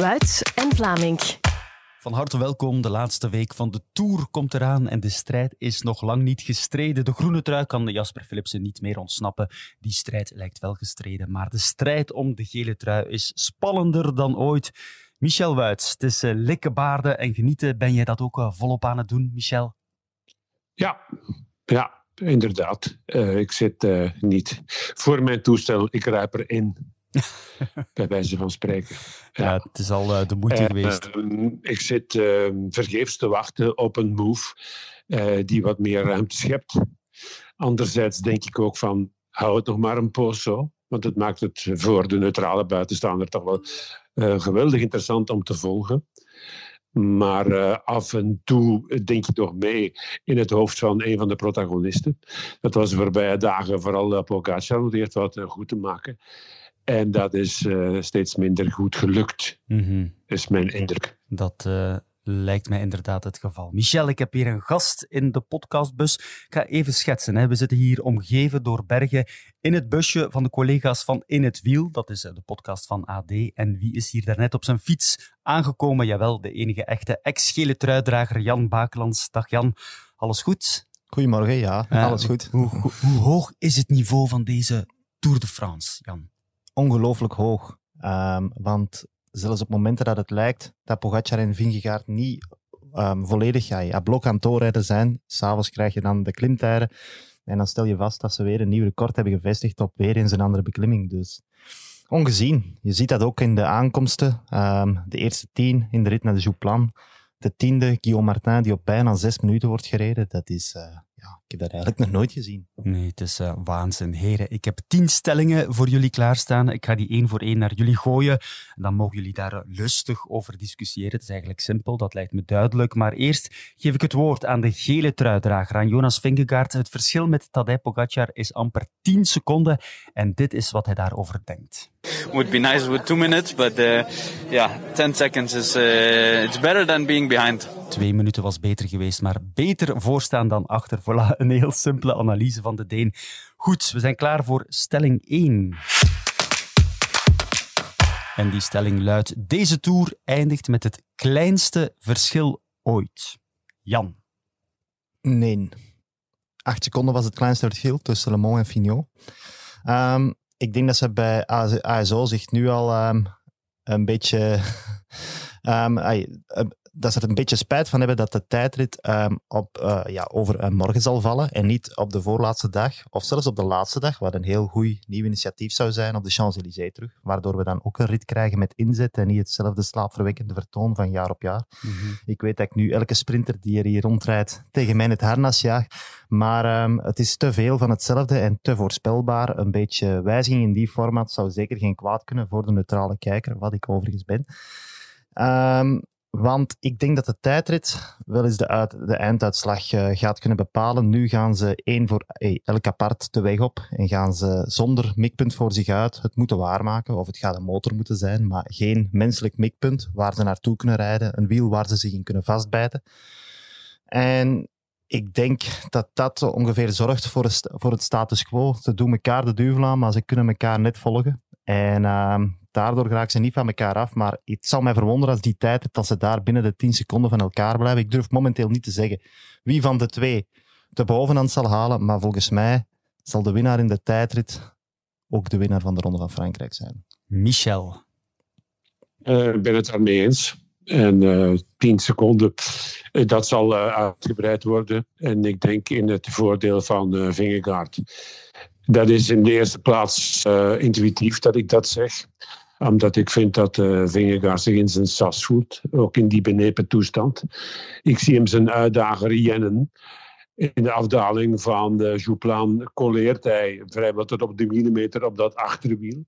Wuits en Vlaming. Van harte welkom. De laatste week van de Tour komt eraan en de strijd is nog lang niet gestreden. De groene trui kan Jasper Philipsen niet meer ontsnappen. Die strijd lijkt wel gestreden, maar de strijd om de gele trui is spannender dan ooit. Michel Wuits, het is uh, likke baarden en genieten. Ben jij dat ook uh, volop aan het doen, Michel? Ja, ja inderdaad. Uh, ik zit niet voor mijn toestel, ik ruip erin. bij wijze van spreken. Ja, ja het is al uh, de moeite uh, geweest. Uh, ik zit ehm, vergeefs te wachten op een move eh, die wat meer ruimte schept. Anderzijds denk ik ook van, hou het nog maar een poos zo. Want het maakt het voor de neutrale buitenstaander toch wel eh, geweldig interessant om te volgen. Maar uh, af en toe denk je toch mee in het hoofd van een van de protagonisten. Dat was de voorbije dagen vooral Pogacar om het eerst wat goed te maken. En dat is uh, steeds minder goed gelukt, mm -hmm. is mijn indruk. Dat uh, lijkt mij inderdaad het geval. Michel, ik heb hier een gast in de podcastbus. Ik ga even schetsen. Hè. We zitten hier omgeven door bergen in het busje van de collega's van In het Wiel. Dat is de podcast van AD. En wie is hier daarnet op zijn fiets aangekomen? Jawel, de enige echte ex-gele truidrager Jan Bakelands. Dag Jan, alles goed? Goedemorgen, ja, uh, alles goed. Hoe, hoe, hoe hoog is het niveau van deze Tour de France, Jan? Ongelooflijk hoog. Um, want zelfs op momenten dat het lijkt dat Pogacar en Vingegaard niet um, volledig ja, ja, blok aan het zijn, s'avonds krijg je dan de klimtijden en dan stel je vast dat ze weer een nieuw record hebben gevestigd op weer eens een andere beklimming. Dus ongezien. Je ziet dat ook in de aankomsten. Um, de eerste tien in de rit naar de Jouplan. De tiende, Guillaume Martin, die op bijna zes minuten wordt gereden. Dat is... Uh, ja, heb dat eigenlijk nog nooit gezien. Nee, het is uh, waanzin. Heren, ik heb tien stellingen voor jullie klaarstaan. Ik ga die één voor één naar jullie gooien. En dan mogen jullie daar lustig over discussiëren. Het is eigenlijk simpel, dat lijkt me duidelijk. Maar eerst geef ik het woord aan de gele truidrager, aan Jonas Vingegaard. Het verschil met Tadej Pogacar is amper 10 seconden. En dit is wat hij daarover denkt. Would be nice with two minutes, but uh, yeah, 10 seconds is uh, it's better than being behind. Twee minuten was beter geweest, maar beter voorstaan dan achter. Voilà, een heel simpele analyse van de Deen. Goed, we zijn klaar voor stelling 1. En die stelling luidt: Deze tour eindigt met het kleinste verschil ooit. Jan. Nee. Acht seconden was het kleinste verschil tussen Le Mans en Fignon. Um, ik denk dat ze bij ASO zich nu al um, een beetje. um, dat ze er een beetje spijt van hebben dat de tijdrit um, op, uh, ja, over uh, morgen zal vallen en niet op de voorlaatste dag of zelfs op de laatste dag, wat een heel goed nieuw initiatief zou zijn op de Champs-Élysées terug, waardoor we dan ook een rit krijgen met inzet en niet hetzelfde slaapverwekkende vertoon van jaar op jaar. Mm -hmm. Ik weet dat ik nu elke sprinter die er hier rondrijdt tegen mij in het harnas jaag, maar um, het is te veel van hetzelfde en te voorspelbaar. Een beetje wijziging in die format zou zeker geen kwaad kunnen voor de neutrale kijker, wat ik overigens ben. Um, want ik denk dat de tijdrit wel eens de, uit, de einduitslag uh, gaat kunnen bepalen. Nu gaan ze één voor hey, elk apart de weg op en gaan ze zonder mikpunt voor zich uit het moeten waarmaken. Of het gaat een motor moeten zijn, maar geen menselijk mikpunt waar ze naartoe kunnen rijden. Een wiel waar ze zich in kunnen vastbijten. En ik denk dat dat ongeveer zorgt voor, het, voor het status quo. Ze doen elkaar de duivel aan, maar ze kunnen elkaar net volgen. En uh, daardoor raken ze niet van elkaar af. Maar het zal mij verwonderen als die tijd dat ze daar binnen de 10 seconden van elkaar blijven. Ik durf momenteel niet te zeggen wie van de twee de bovenhand zal halen. Maar volgens mij zal de winnaar in de tijdrit ook de winnaar van de Ronde van Frankrijk zijn. Michel. Uh, ik ben het daarmee eens. En uh, 10 seconden, uh, dat zal uh, uitgebreid worden. En ik denk in het voordeel van uh, Vingegaard. Dat is in de eerste plaats intuïtief dat ik dat zeg omdat ik vind dat uh, Vingegaard zich in zijn sas voelt, ook in die benepen toestand. Ik zie hem zijn uitdager jennen. In de afdaling van de Jouplan colleert hij vrijwel tot op de millimeter op dat achterwiel.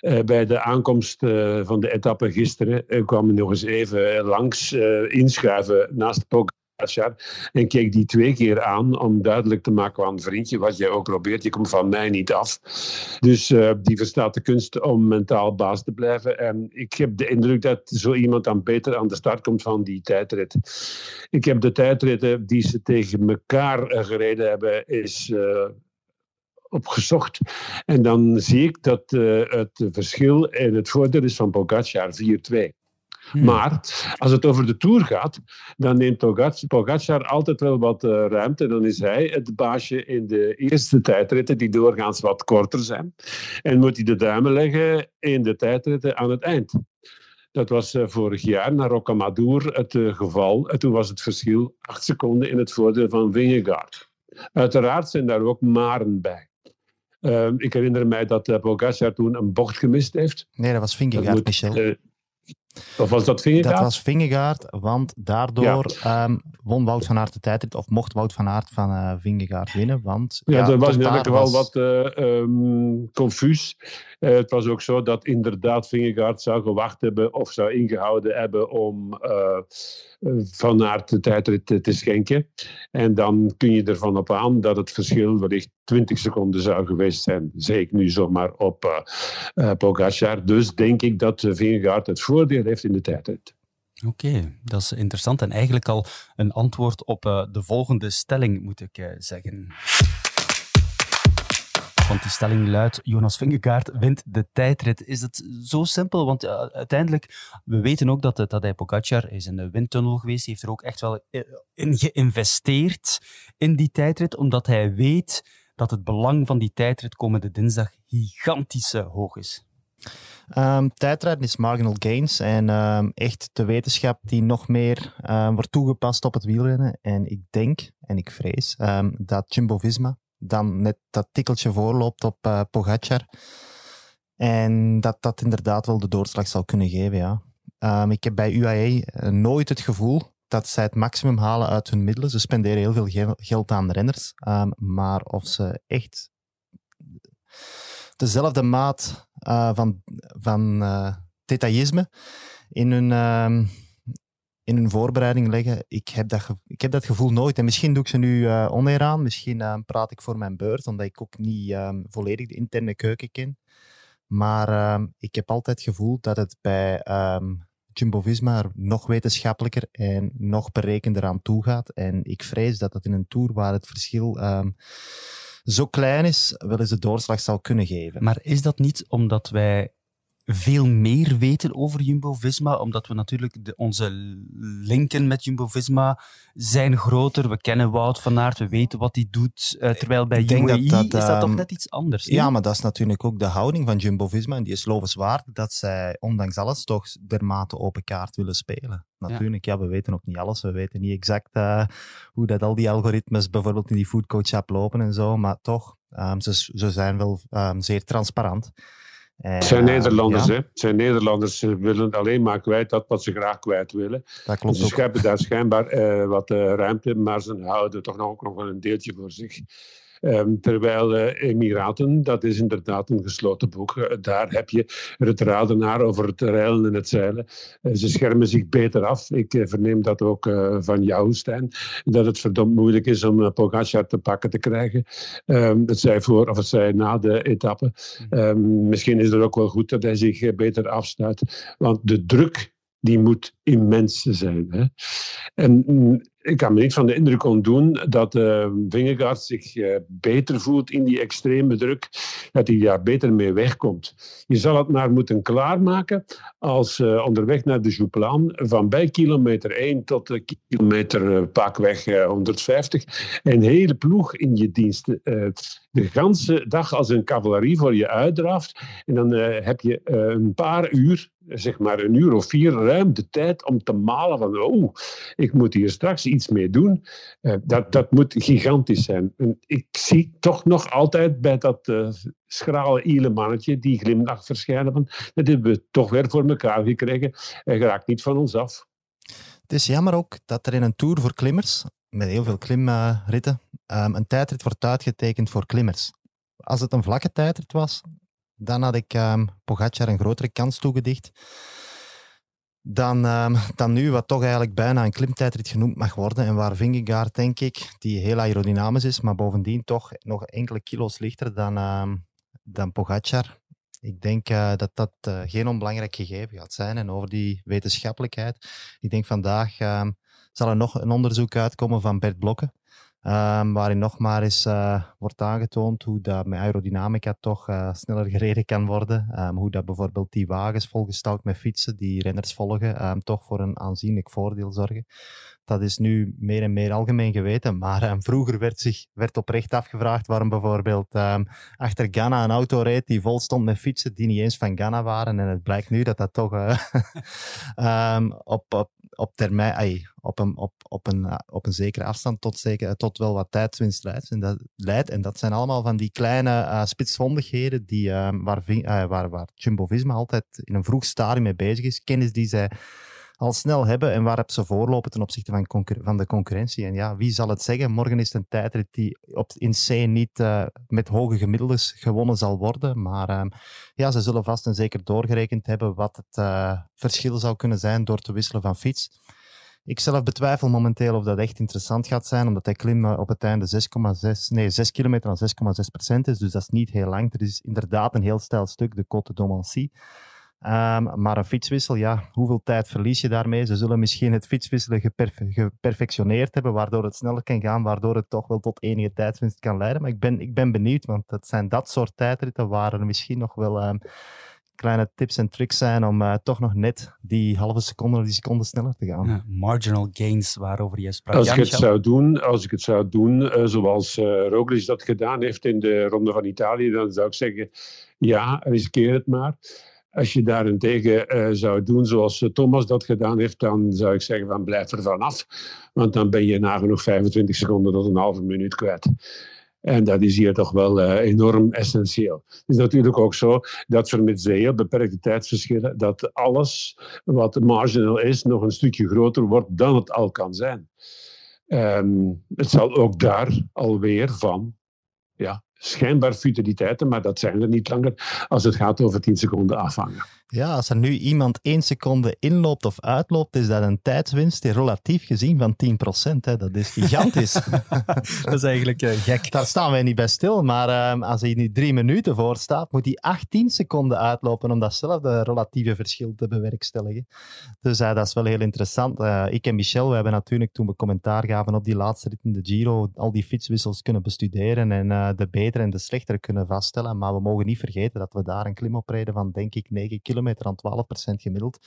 Uh, bij de aankomst van de etappe gisteren kwam hij nog eens even langs inschuiven naast En keek die twee keer aan om duidelijk te maken aan vriendje, wat jij ook probeert, je komt van mij niet af. Dus uh, die verstaat de kunst om mentaal baas te blijven. En ik heb de indruk dat zo iemand dan beter aan de start komt van die tijdrit. Ik heb de tijdritten die ze tegen elkaar gereden hebben, is... Uh, opgezocht. En dan zie ik dat uh, het verschil in het voordeel is van Pogacar 4-2. Hmm. Maar als het over de Tour gaat, dan neemt Pogacar altijd wel wat uh, ruimte. Dan is hij het baasje in de eerste tijdritten, die doorgaans wat korter zijn. En moet hij de duimen leggen in de tijdritten aan het eind. Dat was uh, vorig jaar naar Rocamadour het uh, geval. En toen was het verschil acht seconden in het voordeel van Vingegaard. Uiteraard zijn daar ook maren bij. Uh, ik herinner mij dat uh, Pogacar toen een bocht gemist heeft. Nee, dat was Vingegaard, Michel. Of was dat Vingegaard? Dat was Vingegaard, want daardoor ja. um, won Wout van Aert de tijdrit, of mocht Wout van Aert van uh, Vingegaard winnen. Want, ja, ja dat was in elk geval was... wat uh, um, confuus. Uh, het was ook zo dat inderdaad Vingegaard zou gewacht hebben of zou ingehouden hebben om van Aert de tijdrit te, schenken. En dan kun je ervan op aan dat het verschil wellicht 20 seconden zou geweest zijn. Zeg ik nu zomaar op Pogacar. Dus denk ik dat Vingegaard het voordeel heeft in de tijdrit. Oké, dat is interessant en eigenlijk al een antwoord op uh, de volgende stelling, moet ik uh, zeggen. Want die stelling luidt, Jonas Vingegaard wint de tijdrit. Is het zo simpel? Want uh, uiteindelijk, we weten ook dat, hij Pogacar is in de windtunnel geweest. Hij heeft er ook echt wel in geïnvesteerd in die tijdrit, omdat hij weet dat het belang van die tijdrit komende dinsdag gigantisch hoog is. Um, tijdrijden is marginal gains en um, echt de wetenschap die nog meer um, wordt toegepast op het wielrennen. En ik denk en ik vrees dat Jumbo-Visma dan net dat tikkeltje voorloopt op uh, Pogacar. En dat dat inderdaad wel de doorslag zal kunnen geven, ja. ik heb bij UAE uh, nooit het gevoel dat zij het maximum halen uit hun middelen. Ze spenderen heel veel geld aan renners. maar of ze echt dezelfde maat uh, van, van uh, detaillisme in hun, uh, in hun voorbereiding leggen. Ik heb, dat ik heb dat gevoel nooit. En misschien doe ik ze nu uh, oneer aan. Misschien praat ik voor mijn beurt, omdat ik ook niet ehm, volledig de interne keuken ken. Maar ehm, ik heb altijd het gevoel dat het bij Jumbo-Visma nog wetenschappelijker en nog berekender aan toe gaat. En ik vrees dat het in een Tour waar het verschil zo klein is, wel eens de doorslag zal kunnen geven. Maar is dat niet omdat wij veel meer weten over Jumbo-Visma, omdat we natuurlijk de, onze linken met Jumbo-Visma zijn groter. We kennen Wout van Aert, we weten wat hij doet. Uh, terwijl bij UAE dat, is dat toch ehm, net iets anders? Ja, maar dat is natuurlijk ook de houding van Jumbo-Visma. En die is lovenswaardig dat zij, ondanks alles, toch dermate open kaart willen spelen. Natuurlijk, ja. we weten ook niet alles. We weten niet exact uh, hoe dat al die algoritmes bijvoorbeeld in die foodcoach app lopen en zo. Maar toch, um, ze, ze zijn wel um, zeer transparant. Het zijn eh, Nederlanders, hè? Het zijn Nederlanders. Ze willen alleen maar kwijt dat wat ze graag kwijt willen. Dat klopt ze scheppen daar schijnbaar uh, wat uh, ruimte, maar ze houden toch nog, ook nog wel een deeltje voor zich. Um, terwijl uh, Emiraten, dat is inderdaad een gesloten boek. Uh, daar heb je het raden naar over het reilen en het zeilen. Uh, ze schermen zich beter af. Ik verneem dat ook van jou, Stijn. Dat het verdomd moeilijk is om Pogacar te pakken te krijgen. Um, het zij voor of het zij na de etappe. Um, misschien is het ook wel goed dat hij zich beter afsluit. Want de druk die moet immens zijn. Hè? En mm, ik kan me niet van de indruk ontdoen dat uh, Vingegaard zich uh, beter voelt in die extreme druk, dat hij daar beter mee wegkomt. Je zal het maar moeten klaarmaken als uh, onderweg naar de Jouplan, van bij kilometer 1 tot uh, kilometer pakweg 150, een hele ploeg in je dienst. de ganse dag als een cavalerie voor je uitdraft. En dan heb je een paar uur zeg maar een uur of vier ruim de tijd om te malen van oh, ik moet hier straks iets mee doen. Uh, dat, dat moet gigantisch zijn. En ik zie toch nog altijd bij dat uh, schrale mannetje die glimlach verschijnen van dat hebben we toch weer voor elkaar gekregen. Hij raakt niet van ons af. Het is jammer ook dat er in een tour voor klimmers, met heel veel klimritten, um, een tijdrit wordt uitgetekend voor klimmers. Als het een vlakke tijdrit was, dan had ik um, Pogacar een grotere kans toegedicht dan, um, dan nu, wat toch eigenlijk bijna een klimtijdrit genoemd mag worden. En waar Vingegaard, denk ik, die heel aerodynamisch is, maar bovendien toch nog enkele kilo's lichter dan, um, dan Pogacar. Ik denk uh, dat dat uh, geen onbelangrijk gegeven gaat zijn. En over die wetenschappelijkheid. Ik denk vandaag zal er nog een onderzoek uitkomen van Bert Blokken. Um, waarin nog maar eens uh, wordt aangetoond hoe dat met aerodynamica toch uh, sneller gereden kan worden. Um, hoe dat bijvoorbeeld die wagens volgestouwd met fietsen die renners volgen, um, toch voor een aanzienlijk voordeel zorgen. Dat is nu meer en meer algemeen geweten. Maar vroeger werd, zich, werd oprecht afgevraagd waarom bijvoorbeeld achter Ghana een auto reed die vol stond met fietsen die niet eens van Ghana waren. En het blijkt nu dat dat toch uh, op, op, op termijn, op, een, op, op, een, op een zekere afstand tot, zeker, tot wel wat tijdswinst leidt. En dat, leidt. En dat zijn allemaal van die kleine spitsvondigheden die, waar, waar, waar Jumbo-Visma altijd in een vroeg stadium mee bezig is. Kennis die zij al snel hebben en waarop ze voorlopen ten opzichte van, van de concurrentie. En ja, wie zal het zeggen? Morgen is het een tijdrit die op, in C niet uh, met hoge gemiddeldes gewonnen zal worden. Maar uh, ja, ze zullen vast en zeker doorgerekend hebben wat het uh, verschil zou kunnen zijn door te wisselen van fiets. Ik zelf betwijfel momenteel of dat echt interessant gaat zijn, omdat hij klim op het einde 6,6, nee, 6 kilometer aan 6,6 procent is. Dus dat is niet heel lang. Er is inderdaad een heel stijl stuk, de Côte d'Omancy. Um, maar een fietswissel, ja, hoeveel tijd verlies je daarmee? Ze zullen misschien het fietswisselen geperfe geperfectioneerd hebben, waardoor het sneller kan gaan, waardoor het toch wel tot enige tijdswinst kan leiden. Maar ik ben, ik ben benieuwd, want het zijn dat soort tijdritten waar er misschien nog wel um, kleine tips en tricks zijn om uh, toch nog net die halve seconde of die seconde sneller te gaan. Ja, marginal gains waarover je sprak. Als ik het zou doen, als ik het zou doen uh, zoals uh, Roglic dat gedaan heeft in de Ronde van Italië, dan zou ik zeggen, ja, riskeer het maar. Als je daarentegen uh, zou doen zoals Thomas dat gedaan heeft, dan zou ik zeggen van blijf er vanaf. Want dan ben je nagenoeg 25 seconden tot een halve minuut kwijt. En dat is hier toch wel uh, enorm essentieel. Het is natuurlijk ook zo dat vermits de heel beperkte tijdsverschillen, dat alles wat marginal is nog een stukje groter wordt dan het al kan zijn. Um, het zal ook daar alweer van ja, schijnbaar futiliteiten, maar dat zijn er niet langer als het gaat over 10 seconden afhangen. Ja, als er nu iemand één seconde inloopt of uitloopt, is dat een tijdswinst relatief gezien van 10%. Hè. Dat is gigantisch. dat is eigenlijk uh, gek. Daar staan wij niet bij stil, maar uh, als hij nu drie minuten voor staat, moet hij 18 seconden uitlopen om datzelfde relatieve verschil te bewerkstelligen. Dus uh, dat is wel heel interessant. Eh, ik en Michel, we hebben natuurlijk toen we commentaar gaven op die laatste rit in de Giro, al die fietswissels kunnen bestuderen en eh, de betere en de slechtere kunnen vaststellen. Maar we mogen niet vergeten dat we daar een klim op van, denk ik, 9 kilometer kilometer aan 12% gemiddeld.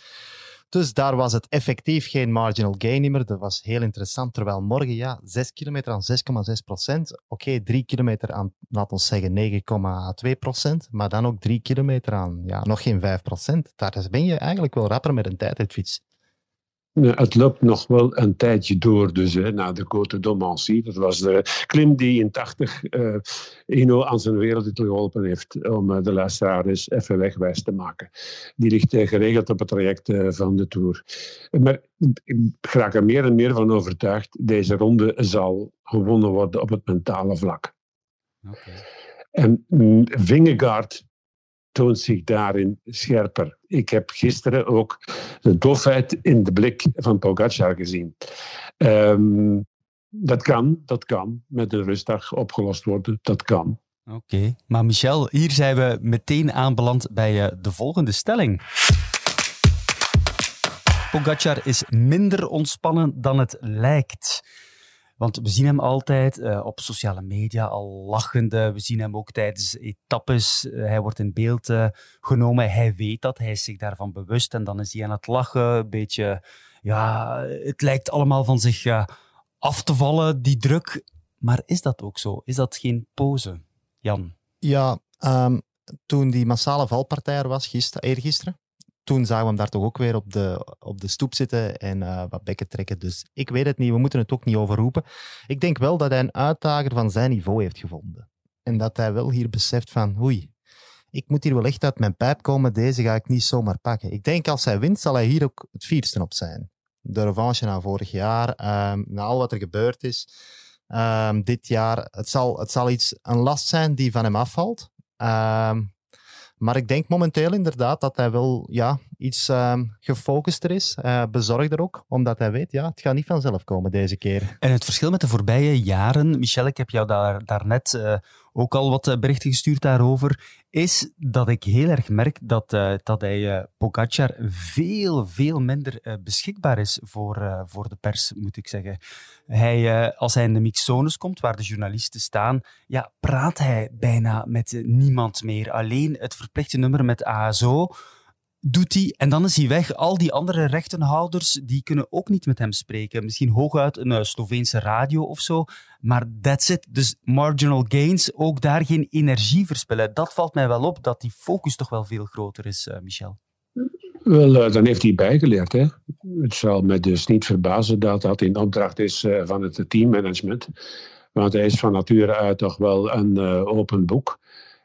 Dus daar was het effectief geen marginal gain meer. Dat was heel interessant. Terwijl morgen, ja, 6 kilometer aan 6,6%. Oké, okay, 3 kilometer aan, laten we zeggen, 9,2%. Maar dan ook 3 kilometer aan, ja, nog geen 5%. Daar ben je eigenlijk wel rapper met een tijdritfiets. Het loopt nog wel een tijdje door, dus hè, na de Côte d'Omancy. Dat was de klim die in 80 uh, Ino aan zijn wereldtitel geholpen heeft om uh, de luisteraar eens even wegwijs te maken. Die ligt uh, geregeld op het traject van de Tour. Maar ik raak er meer en meer van overtuigd, deze ronde zal gewonnen worden op het mentale vlak. Okay. En mm, Vingegaard toont zich daarin scherper. Ik heb gisteren ook de dofheid in de blik van Pogacar gezien. Um, dat kan, dat kan. Met een rustdag opgelost worden, dat kan. Oké, maar Michel, hier zijn we meteen aanbeland bij uh, de volgende stelling. Pogacar is minder ontspannen dan het lijkt. Want we zien hem altijd uh, op sociale media al lachende. We zien hem ook tijdens etappes. Uh, hij wordt in beeld uh, genomen. Hij weet dat. Hij is zich daarvan bewust. En dan is hij aan het lachen. Een beetje, ja, het lijkt allemaal van zich af te vallen, die druk. Maar is dat ook zo? Is dat geen pose, Jan? Ja, um, toen die massale valpartij er was, gister, eergisteren, toen zagen we hem daar toch ook weer op de, op de stoep zitten en uh, wat bekken trekken. Dus ik weet het niet, we moeten het ook niet overroepen. Ik denk wel dat hij een uitdager van zijn niveau heeft gevonden. En dat hij wel hier beseft van, oei, ik moet hier wel echt uit mijn pijp komen, deze ga ik niet zomaar pakken. Ik denk als hij wint, zal hij hier ook het vierste op zijn. De revanche na vorig jaar, um, na al wat er gebeurd is. Um, dit jaar, het zal, het zal iets, een last zijn die van hem afvalt. Um, maar ik denk momenteel inderdaad dat hij wel ja, iets um, gefocuster is, uh, bezorgder ook, omdat hij weet, ja, het gaat niet vanzelf komen deze keer. En het verschil met de voorbije jaren, Michel, ik heb jou daar, daarnet uh, ook al wat berichten gestuurd daarover, is dat ik heel erg merk dat, uh, dat hij uh, Pogacar veel, veel minder beschikbaar is voor, voor de pers, moet ik zeggen. Hij, als hij in de mixzones komt, waar de journalisten staan, ja, praat hij bijna met niemand meer. Alleen het verplichte nummer met ASO doet hij en dan is hij weg. Al die andere rechtenhouders die kunnen ook niet met hem spreken. Misschien hooguit een uh, Sloveense radio of zo, maar that's it. Dus marginal gains, ook daar geen energie verspillen. Dat valt mij wel op, dat die focus toch wel veel groter is, uh, Michel. Wel, uh, dan heeft hij bijgeleerd. Hè? Het zal me dus niet verbazen dat dat in opdracht is van het teammanagement. Want hij is van nature uit toch wel een open boek.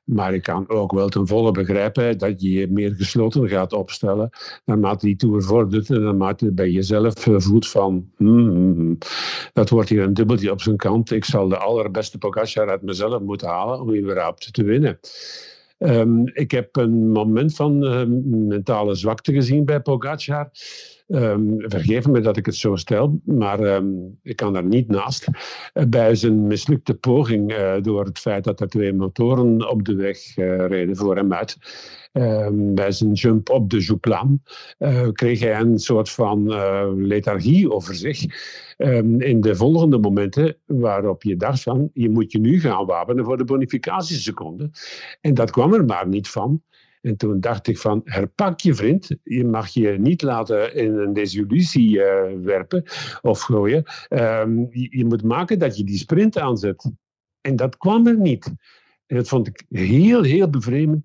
Maar ik kan ook wel ten volle begrijpen dat je je meer gesloten gaat opstellen naarmate die tour vordert en naarmate je bij jezelf eh, voelt van hmm, hmm, dat wordt hier een dubbeltje op zijn kant. Ik zal de allerbeste Pogacar uit mezelf moeten halen om überhaupt te winnen. Um, ik heb een moment van uh, mentale zwakte gezien bij Pogacar. Um, vergeef me dat ik het zo stel, maar um, ik kan daar niet naast. Uh, bij zijn mislukte poging, uh, door het feit dat er twee motoren op de weg uh, reden voor hem uit, um, bij zijn jump op de Jouplan, kreeg hij een soort van lethargie over zich. in de volgende momenten waarop je dacht van, je moet je nu gaan wapenen voor de bonificatieseconde. En dat kwam er maar niet van. En toen dacht ik van, herpak je vriend. Je mag je niet laten in een desillusie uh, werpen of gooien. Um, je, je, moet maken dat je die sprint aanzet. En dat kwam er niet. En dat vond ik heel, heel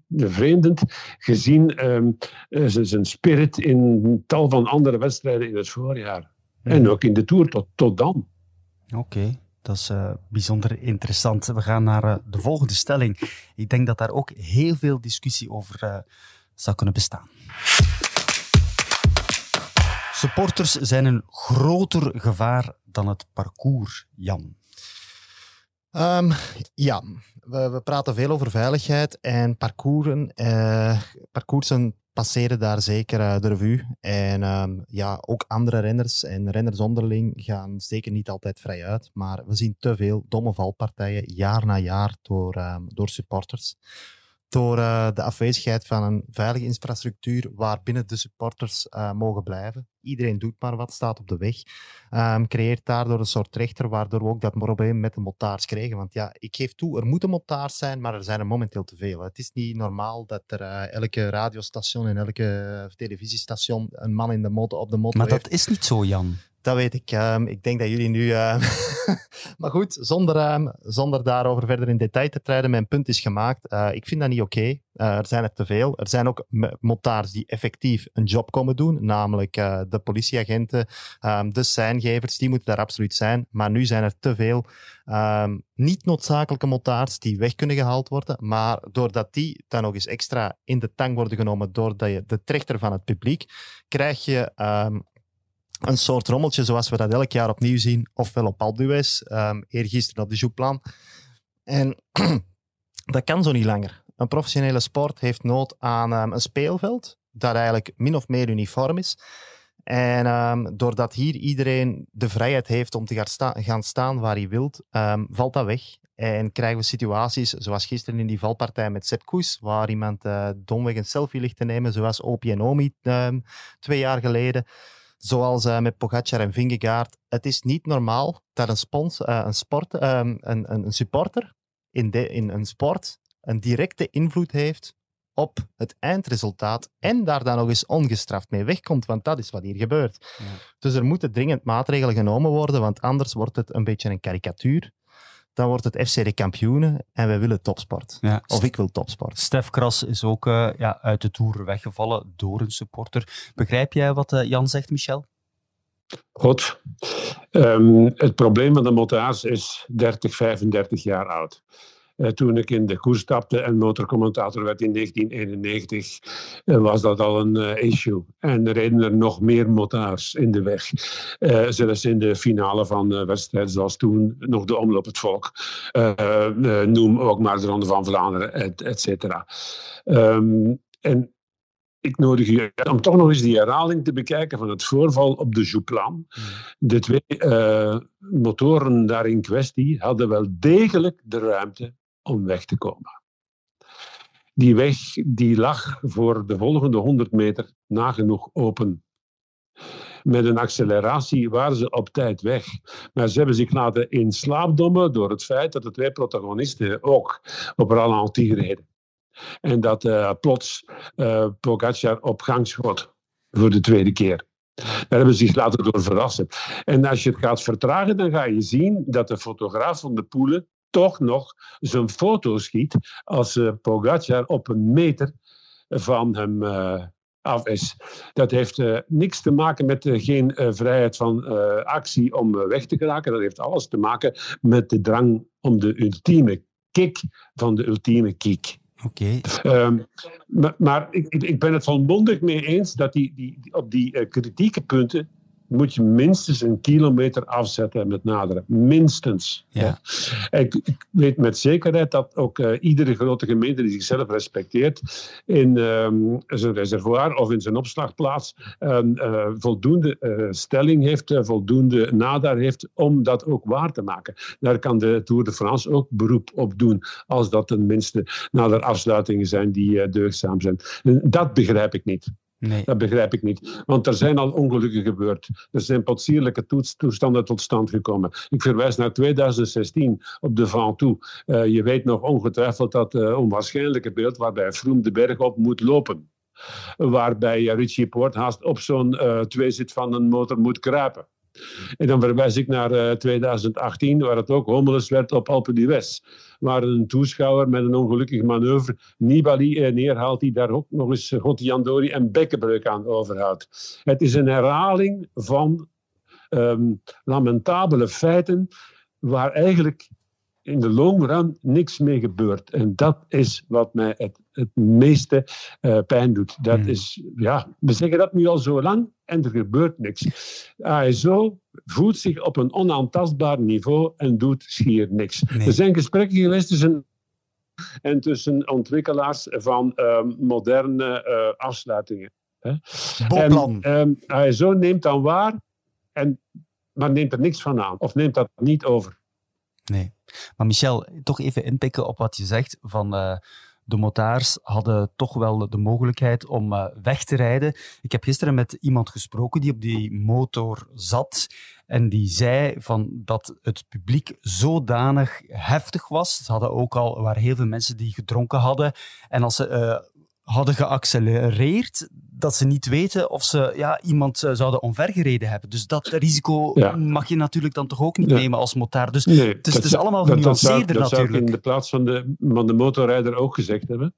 bevreemdend, gezien um, zijn spirit in tal van andere wedstrijden in het voorjaar. En mhm. ook in de Tour tot, tot dan. Oké. Okay. Dat is uh, bijzonder interessant. We gaan naar uh, de volgende stelling. Ik denk dat daar ook heel veel discussie over uh, zou kunnen bestaan. Supporters zijn een groter gevaar dan het parcours, Jan. Um, ja, we, we, praten veel over veiligheid en parcoursen. parcoursen passeren daar zeker uh, de revue. En um, ja, ook andere renners en renners onderling gaan zeker niet altijd vrij uit. Maar we zien te veel domme valpartijen jaar na jaar door, um, door supporters door uh, de afwezigheid van een veilige infrastructuur waarbinnen de supporters uh, mogen blijven. Iedereen doet maar wat, staat op de weg. Um, creëert daardoor een soort rechter, waardoor we ook dat probleem met de motards kregen. Want ja, ik geef toe, er moeten motards zijn, maar er zijn er momenteel te veel. Het is niet normaal dat er uh, elke radiostation en elke televisiestation een man in de motor, op de motor Maar dat is niet zo, Jan. Dat weet ik. Um, ik denk dat jullie nu. Uh... maar goed, zonder, um, zonder daarover verder in detail te treden, mijn punt is gemaakt. Uh, ik vind dat niet oké. Uh, er zijn er te veel. Er zijn ook motards die effectief een job komen doen, namelijk de politieagenten, um, de seingevers, die moeten daar absoluut zijn. Maar nu zijn er te veel niet noodzakelijke motards die weg kunnen gehaald worden. Maar doordat die dan nog eens extra in de tang worden genomen door de, de trechter van het publiek, krijg je een soort rommeltje zoals we dat elk jaar opnieuw zien, ofwel op d'Huez, um, eergisteren op de Jouplan. En dat kan zo niet langer. Een professionele sport heeft nood aan um, een speelveld dat eigenlijk min of meer uniform is. En um, doordat hier iedereen de vrijheid heeft om te gaan, sta gaan staan waar hij wilt, valt dat weg. En krijgen we situaties zoals gisteren in die valpartij met Sepp Koes, waar iemand uh, domweg een selfie ligt te nemen, zoals Opie en Omi um, twee jaar geleden zoals uh, met Pogacar en Vingegaard. Het is niet normaal dat een, spons, uh, een, sport, uh, een, een, supporter in, de, in een sport een directe invloed heeft op het eindresultaat en daar dan nog eens ongestraft mee wegkomt, want dat is wat hier gebeurt. Ja. Dus er moeten dringend maatregelen genomen worden, want anders wordt het een beetje een karikatuur dan wordt het FC de kampioenen en wij willen topsport. Ja. Of ik wil topsport. Stef Kras is ook uh, ja, uit de Tour weggevallen door een supporter. Begrijp jij wat uh, Jan zegt, Michel? Goed. Um, het probleem van de motards is 30, 35 jaar oud. Uh, toen ik in de koers stapte en motorcommentator werd in 1991, uh, was dat al een uh, issue. En er reden er nog meer motards in de weg. zelfs in de finale van wedstrijden zoals toen nog de Omloop het Volk. noem ook maar de Ronde van Vlaanderen, et, et cetera. Um, en ik nodig je uit om toch nog eens die herhaling te bekijken van het voorval op de Jouplan. De twee uh, motoren daar in kwestie hadden wel degelijk de ruimte om weg te komen. Die weg die lag voor de volgende 100 meter nagenoeg open. Met een acceleratie waren ze op tijd weg. Maar ze hebben zich laten in slaap dommen door het feit dat de twee protagonisten ook op Ralentie reden. En dat uh, plots uh, Pogacar op gang schot voor de tweede keer. Daar hebben ze zich laten door verrassen. En als je het gaat vertragen, dan ga je zien dat de fotograaf van de Poelen toch nog zijn foto schiet als uh, Pogacar op een meter van hem af is. Dat heeft uh, niks te maken met uh, geen vrijheid van actie om weg te geraken. Dat heeft alles te maken met de drang om de ultieme kick van de ultieme kick. Oké. Okay. Um, maar, maar ik, ik, ben het volmondig mee eens dat die, die, op die kritieke punten moet je minstens een kilometer afzetten met naderen. Minstens. Ja. Ik, ik, weet met zekerheid dat ook uh, iedere grote gemeente die zichzelf respecteert in um, zijn reservoir of in zijn opslagplaats um, uh, voldoende uh, stelling heeft, voldoende nadar heeft om dat ook waar te maken. Daar kan de Tour de France ook beroep op doen als dat tenminste nader afsluitingen zijn die deugdzaam zijn. Dat begrijp ik niet. Nee. Dat begrijp ik niet. Want er zijn al ongelukken gebeurd. Er zijn potsierlijke toestanden tot stand gekomen. Ik verwijs naar 2016 op de Ventoux. Uh, je weet nog ongetwijfeld dat uh, onwaarschijnlijke beeld waarbij Froome de berg op moet lopen. Waarbij Richie Poort haast op zo'n uh, tweezit van een motor moet kruipen. En dan verwijs ik naar uh, 2018, waar het ook homeless werd op Alpe d'Huez. Waar een toeschouwer met een ongelukkige manoeuvre Nibali eh, neerhaalt, die daar ook nog eens Gottiandori en bekkenbreuk aan overhoudt. Het is een herhaling van um, lamentabele feiten waar eigenlijk in de long run niks mee gebeurt. En dat is wat mij het, het meeste uh, pijn doet. Dat Hmm. is, ja, we zeggen dat nu al zo lang en er gebeurt niks. ASO voelt zich op een onaantastbaar niveau en doet schier niks. Nee. Er zijn gesprekken geweest tussen en tussen ontwikkelaars van ehm, moderne eh, afsluitingen. Hè. Boplan. En, ehm, ASO neemt dan waar, en, maar neemt er niks van aan. Of neemt dat niet over. Nee. Maar Michel, toch even inpikken op wat je zegt van eh, de motards hadden toch wel de mogelijkheid om eh, weg te rijden. Ik heb gisteren met iemand gesproken die op die motor zat en die zei van dat het publiek zodanig heftig was. Ze hadden ook al, waren heel veel mensen die gedronken hadden en als ze eh, hadden geaccelereerd, dat ze niet weten of ze ja, iemand eh, zouden omvergereden hebben. Dus dat risico Ja. mag je natuurlijk dan toch ook niet Ja. nemen als motard. Dus Nee, het is allemaal dat- dat zou- genuanceerder dat zou ik natuurlijk. in de plaats van de, van de motorrijder ook gezegd hebben.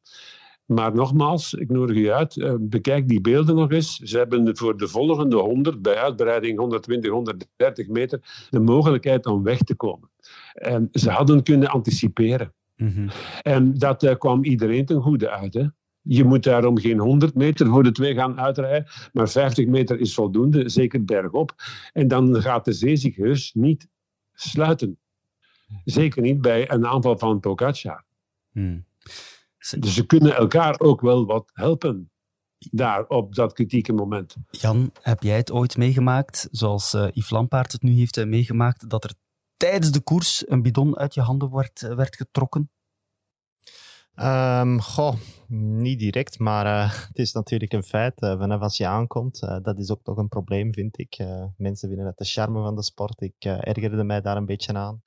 Maar nogmaals, ik nodig u uit, eh, bekijk die beelden nog eens. Ze hebben voor de volgende 100, bij uitbreiding 120, 130 meter, de mogelijkheid om weg te komen. En ze hadden kunnen anticiperen. Mhm. En dat eh, kwam iedereen ten goede uit. Hè? Je moet daarom geen 100 meter voor de twee gaan uitrijden, maar 50 meter is voldoende, zeker bergop. En dan gaat de zee zich heus niet sluiten. Zeker niet bij een aanval van Pogacar. Hmm. Dus ze kunnen elkaar ook wel wat helpen daar op dat kritieke moment. Jan, heb jij het ooit meegemaakt, zoals eh Yves Lampaard het nu heeft eh, meegemaakt, dat er tijdens de koers een bidon uit je handen werd, eh, werd getrokken? Ehm, goh, niet direct, maar eh, het is natuurlijk een feit. eh, vanaf als je aankomt, eh, dat is ook toch een probleem, vind ik. Mensen vinden dat de charme van de sport. Ik ergerde mij daar een beetje aan.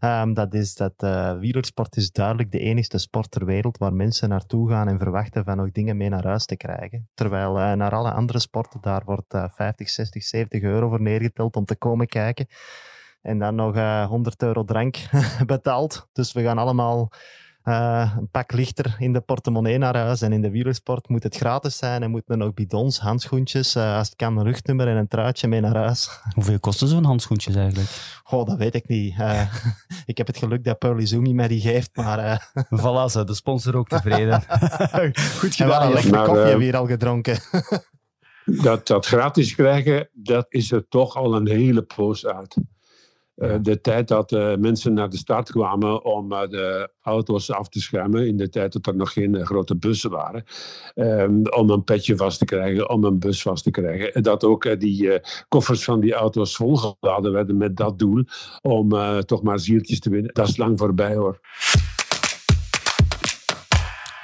Ehm, dat is dat wielersport is duidelijk de enigste sport ter wereld waar mensen naartoe gaan en verwachten van nog dingen mee naar huis te krijgen. Terwijl naar alle andere sporten, daar wordt eh 50, 60, 70 euro voor neergeteld om te komen kijken. En dan nog eh 100 euro drank betaald. Dus we gaan allemaal eh, een pak lichter in de portemonnee naar huis. En in de wielersport moet het gratis zijn en moeten er nog bidons, handschoentjes, eh, als het kan een rugnummer en een truitje mee naar huis. Hoeveel kosten zo'n handschoentjes eigenlijk? Goh, dat weet ik niet. Eh, ik heb het geluk dat Pearly Zoomy mij die geeft, maar eh, Voilà, ze, de sponsor ook tevreden. Goed een gedaan. Jan. lekkere Maar, koffie hebben we hier al gedronken. Dat, dat gratis krijgen, dat is er toch al een hele poos uit. Uh, de tijd dat uh, mensen naar de start kwamen om uh, de auto's af te schermen, in de tijd dat er nog geen grote bussen waren, um, om een petje vast te krijgen, om een bus vast te krijgen. En dat ook die koffers van die auto's volgeladen werden met dat doel, om toch maar zieltjes te winnen. Dat is lang voorbij hoor.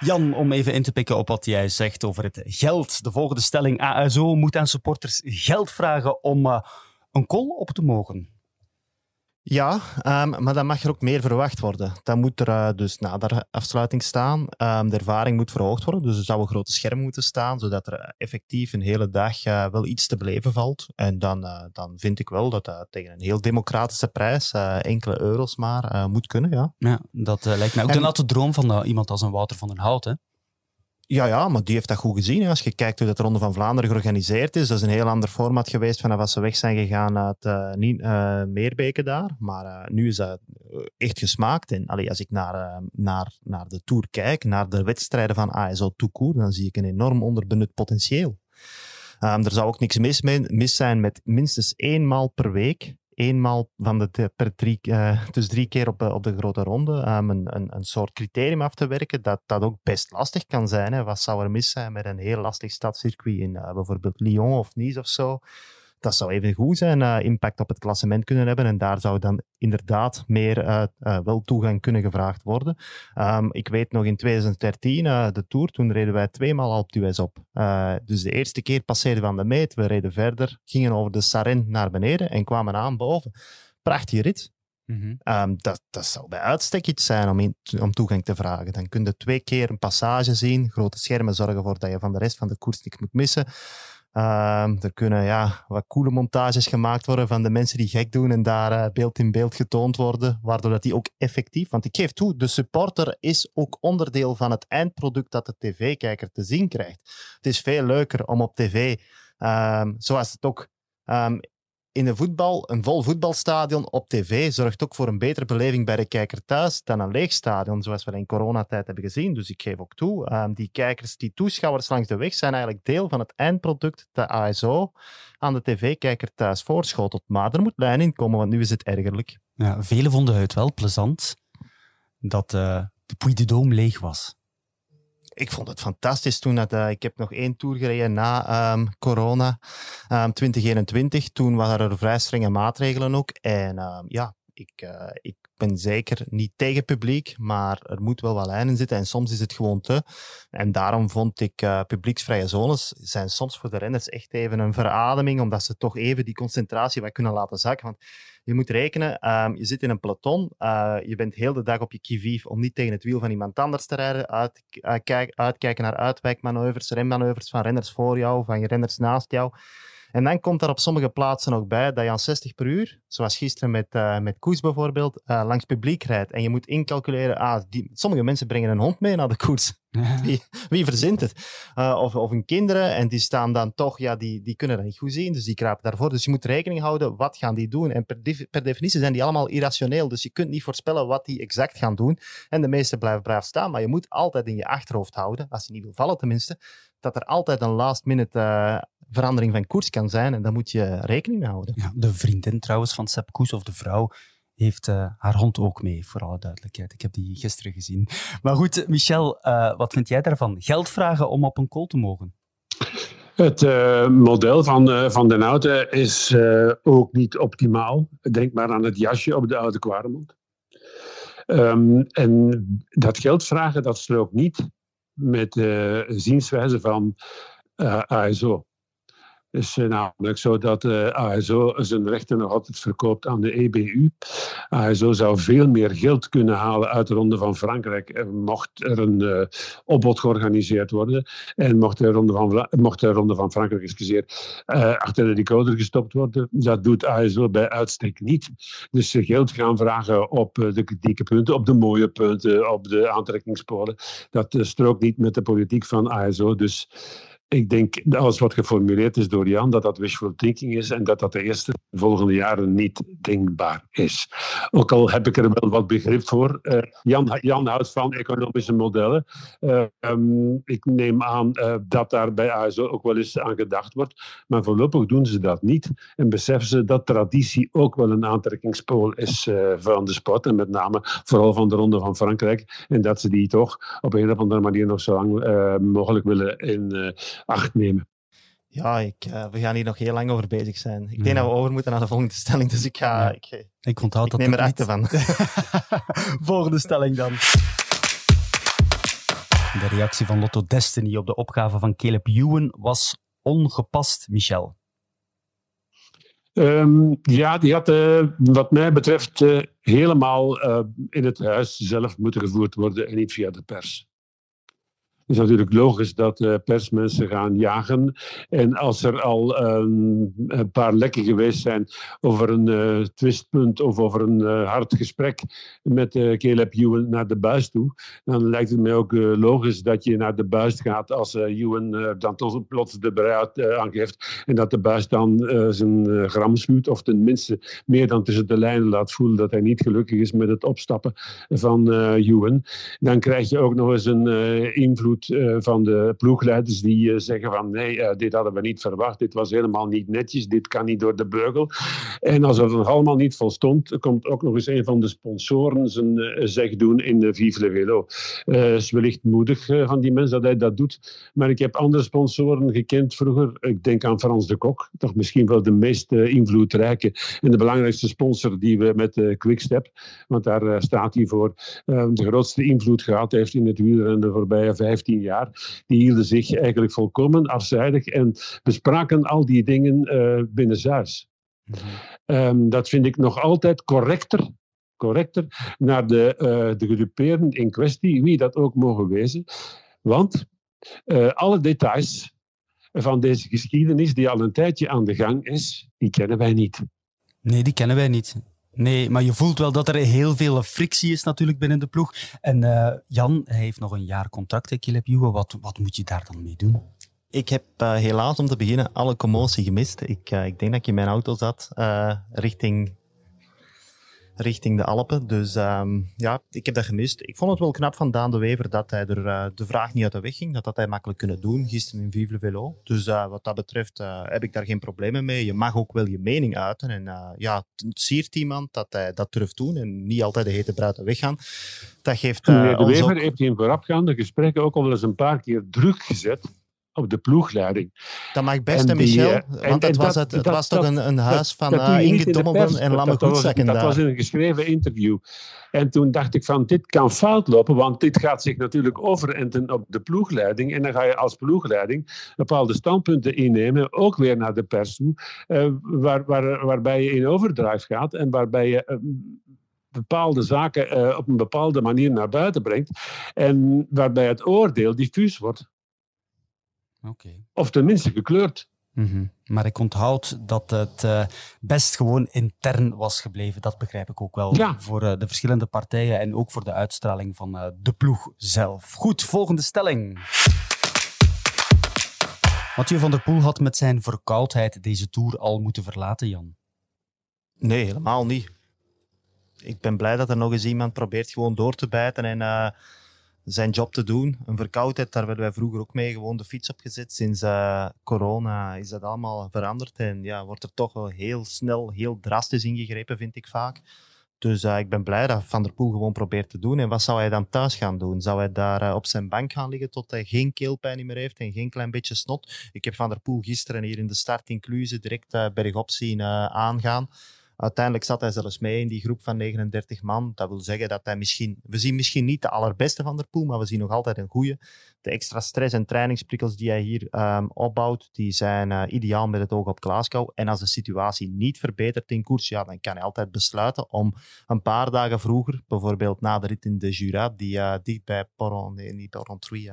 Jan, om even in te pikken op wat jij zegt over het geld. De volgende stelling. ASO moet aan supporters geld vragen om een call op te mogen. Ja, um, maar dan mag er ook meer verwacht worden. Dan moet er uh, dus na de afsluiting staan. Um, de ervaring moet verhoogd worden, dus er zou een grote scherm moeten staan, zodat er eh, effectief een hele dag uh, wel iets te beleven valt. En dan, uh, dan vind ik wel dat dat tegen een heel democratische prijs, enkele euro's maar, moet kunnen. Ja, ja dat lijkt mij ook en, de natte droom van iemand als een Wouter van den Hout. Hè? Ja, ja, maar die heeft dat goed gezien. Als je kijkt hoe dat de Ronde van Vlaanderen georganiseerd is, dat is een heel ander format geweest vanaf als ze weg zijn gegaan uit uh, Meerbeke daar. Maar uh, nu is dat echt gesmaakt. En als ik naar, naar, naar de Tour kijk, naar de wedstrijden van ASO Toekoer, dan zie ik een enorm onderbenut potentieel. Um, er zou ook niks mis, mis zijn met minstens één per week eenmaal van de, per drie, uh, dus drie keer op, op de grote ronde um, een, een, een, soort criterium af te werken, dat dat ook best lastig kan zijn. Hè. Wat zou er mis zijn met een heel lastig stadscircuit in uh, bijvoorbeeld Lyon of Nice of zo? Dat zou even goed zijn, uh, impact op het klassement kunnen hebben. En daar zou dan inderdaad meer uh, uh, wel toegang kunnen gevraagd worden. Um, ik weet nog in 2013, de Tour, toen reden wij tweemaal Alpe d'Huez op. dus de eerste keer passeerden we aan de meet, we reden verder, gingen over de Sarenne naar beneden en kwamen aan boven. Prachtige rit. Mm -hmm. um, dat, dat zou bij uitstek iets zijn om, in, om toegang te vragen. Dan kun je twee keer een passage zien, grote schermen zorgen ervoor dat je van de rest van de koers niks moet missen. Um, er kunnen ja, wat coole montages gemaakt worden van de mensen die gek doen en daar uh, beeld in beeld getoond worden, waardoor dat die ook effectief... Want ik geef toe, de supporter is ook onderdeel van het eindproduct dat de tv-kijker te zien krijgt. Het is veel leuker om op tv, um, zoals het ook um, in een voetbal, een vol voetbalstadion op tv zorgt ook voor een betere beleving bij de kijker thuis dan een leeg stadion, zoals we in coronatijd hebben gezien. Dus ik geef ook toe, um, die kijkers, die toeschouwers langs de weg zijn eigenlijk deel van het eindproduct dat ASO aan de tv-kijker thuis voorschotelt. Maar er moet lijn in komen, want nu is het ergerlijk. Ja, velen vonden het wel plezant dat uh, de Puy de Dôme leeg was ik vond het fantastisch toen. Dat, uh, ik heb nog één tour gereden na um, corona, um, 2021. Toen waren er vrij strenge maatregelen ook. En um, ja, ik, uh, ik ben zeker niet tegen publiek, maar er moet wel wat lijnen zitten en soms is het gewoon te. En daarom vond ik uh, publieksvrije zones zijn soms voor de renners echt even een verademing, omdat ze toch even die concentratie wat kunnen laten zakken. Want je moet rekenen, um, je zit in een peloton, uh, je bent heel de dag op je kivief om niet tegen het wiel van iemand anders te rijden, uit, uh, uitkijken naar uitwijkmanoeuvres, remmanoeuvres van renners voor jou, van je renners naast jou. En dan komt er op sommige plaatsen ook bij dat je aan 60 per uur, zoals gisteren met, uh, met koers bijvoorbeeld, uh, langs publiek rijdt. En je moet incalculeren, ah, die, sommige mensen brengen een hond mee naar de koers. Wie, wie verzint het? Uh, of, of hun kinderen, en die staan dan toch, ja, die, die kunnen dat niet goed zien, dus die kruipen daarvoor. Dus je moet rekening houden, wat gaan die doen? En per, per definitie zijn die allemaal irrationeel, dus je kunt niet voorspellen wat die exact gaan doen. En de meesten blijven braaf staan, maar je moet altijd in je achterhoofd houden, als je niet wil vallen tenminste, dat er altijd een last minute verandering van koers kan zijn. En daar moet je rekening mee houden. Ja, de vriendin trouwens van Sepp Koes, of de vrouw, heeft uh, haar hond ook mee, voor alle duidelijkheid. Ik heb die gisteren gezien. Maar goed, Michel, uh, wat vind jij daarvan? Geld vragen om op een call te mogen? Het uh, model van, van Den Houten is ook niet optimaal. Denk maar aan het jasje op de oude Kwaremond. Um, en dat geld vragen, dat strookt niet met de zienswijze van ASO. Is eh, namelijk zo dat eh, ASO zijn rechten nog altijd verkoopt aan de EBU. ASO zou veel meer geld kunnen halen uit de Ronde van Frankrijk eh, mocht er een uh, opbod georganiseerd worden en mocht de Ronde van, mocht van Frankrijk excuseer, achter de decoder gestopt worden. Dat doet ASO bij uitstek niet. Dus ze geld gaan vragen op de kritieke punten, op de mooie punten, op de aantrekkingspolen. Dat strookt niet met de politiek van ASO. Dus ik denk dat alles wat geformuleerd is door Jan, dat dat wishful thinking is en dat dat de eerste volgende jaren niet denkbaar is. Ook al heb ik er wel wat begrip voor. Uh, Jan, Jan houdt van economische modellen. Uh, um, ik neem aan uh, dat daar bij ASO ook wel eens aan gedacht wordt. Maar voorlopig doen ze dat niet. En beseffen ze dat traditie ook wel een aantrekkingspool is van de sport. En met name vooral van de Ronde van Frankrijk. En dat ze die toch op een of andere manier nog zo lang mogelijk willen in acht nemen. Ja, ik, uh, we gaan hier nog heel lang over bezig zijn. Ik denk dat we over moeten naar de volgende stelling, dus ik ga... Ja. Ik, ik onthoud ik dat neem er achter van. volgende stelling dan. De reactie van Lotto Destiny op de opgave van Caleb Ewan was ongepast, Michel. Um, ja, die had uh, wat mij betreft uh, helemaal uh, in het huis zelf moeten gevoerd worden en niet via de pers is natuurlijk logisch dat uh, persmensen gaan jagen. En als er al ehm, een paar lekken geweest zijn over een uh, twistpunt of over een uh, hard gesprek met Caleb Ewan naar de buis toe, dan lijkt het mij ook logisch dat je naar de buis gaat als Ewan dan tot, plots de bereid aangeeft en dat de buis dan zijn gram schuwt of tenminste meer dan tussen de lijnen laat voelen dat hij niet gelukkig is met het opstappen van Ewan. Dan krijg je ook nog eens een invloed eh, van de ploegleiders die eh, zeggen van nee, eh, dit hadden we niet verwacht, dit was helemaal niet netjes, dit kan niet door de beugel. En als dat allemaal niet volstond, komt ook nog eens een van de sponsoren zijn zeg doen in de Vive le. Het is wellicht moedig van die mensen dat hij dat doet, maar ik heb andere sponsoren gekend vroeger. Ik denk aan Frans de Kok, toch misschien wel de meest invloedrijke en de belangrijkste sponsor die we met Quickstep, want daar staat hij voor, de grootste invloed gehad heeft in het wielrennen de voorbije 15 jaar, die hielden zich eigenlijk volkomen afzijdig en bespraken al die dingen uh, binnenshuis. Mm -hmm. dat vind ik nog altijd correcter correcter naar de, uh, de gedupeerden in kwestie, wie dat ook mogen wezen. Want uh, alle details van deze geschiedenis, die al een tijdje aan de gang is, die kennen wij niet. Nee, die kennen wij niet. Nee, maar je voelt wel dat er heel veel frictie is natuurlijk binnen de ploeg. En uh, Jan heeft nog een jaar contract, Caleb Ewan. Wat, wat moet je daar dan mee doen? Ik heb uh, helaas om te beginnen alle commotie gemist. Ik, uh, ik denk dat ik in mijn auto zat richting richting de Alpen. Dus um, ja, ik heb dat gemist. Ik vond het wel knap van Daan de Wever dat hij er uh, de vraag niet uit de weg ging. Dat had hij makkelijk kunnen doen gisteren in Vive le Velo. Dus uh, wat dat betreft uh, heb ik daar geen problemen mee. Je mag ook wel je mening uiten. En ja, het siert iemand dat hij dat durft doen en niet altijd de hete bruid weggaan. Dat geeft Meneer de Wever ook... heeft in voorafgaande gesprekken ook al wel eens een paar keer druk gezet op de ploegleiding. Dat mag best, en Michel. Die, want en, het, was, het, het was toch een, een huis van uh, Inge Dommelen en Lamme Goedzakken Dat was in een geschreven interview. En toen dacht ik van, dit kan fout lopen, want dit gaat zich natuurlijk overenten op de ploegleiding. En dan ga je als ploegleiding bepaalde standpunten innemen, ook weer naar de pers toe, uh, waar, waar, waarbij je in overdrive gaat en waarbij je... Bepaalde zaken uh, op een bepaalde manier naar buiten brengt. En waarbij het oordeel diffuus wordt. Okay. Of tenminste gekleurd. Mm -hmm. Maar ik onthoud dat het uh, best gewoon intern was gebleven. Dat begrijp ik ook wel ja. voor uh, de verschillende partijen en ook voor de uitstraling van uh, de ploeg zelf. Goed, volgende stelling. Mathieu van der Poel had met zijn verkoudheid deze tour al moeten verlaten, Jan. Nee, helemaal niet. Ik ben blij dat er nog eens iemand probeert gewoon door te bijten en zijn job te doen. Een verkoudheid, daar werden wij vroeger ook mee gewoon de fiets op gezet. Sinds uh, corona is dat allemaal veranderd en ja, wordt er toch wel heel snel, heel drastisch ingegrepen, vind ik vaak. Dus uh, ik ben blij dat Van der Poel gewoon probeert te doen. En wat zou hij dan thuis gaan doen? Zou hij daar uh, op zijn bank gaan liggen tot hij geen keelpijn meer heeft en geen klein beetje snot? Ik heb Van der Poel gisteren hier in de start in direct bergop zien aangaan. Uiteindelijk zat hij zelfs mee in die groep van 39 man. Dat wil zeggen dat hij misschien... We zien misschien niet de allerbeste van der Poel, maar we zien nog altijd een goede. De extra stress en trainingsprikkels die hij hier um, opbouwt, die zijn uh, ideaal met het oog op Glasgow. En als de situatie niet verbetert in koers, ja, dan kan hij altijd besluiten om een paar dagen vroeger, bijvoorbeeld na de rit in de Jura, die uh, dicht bij Poron, nee, niet Poron 3,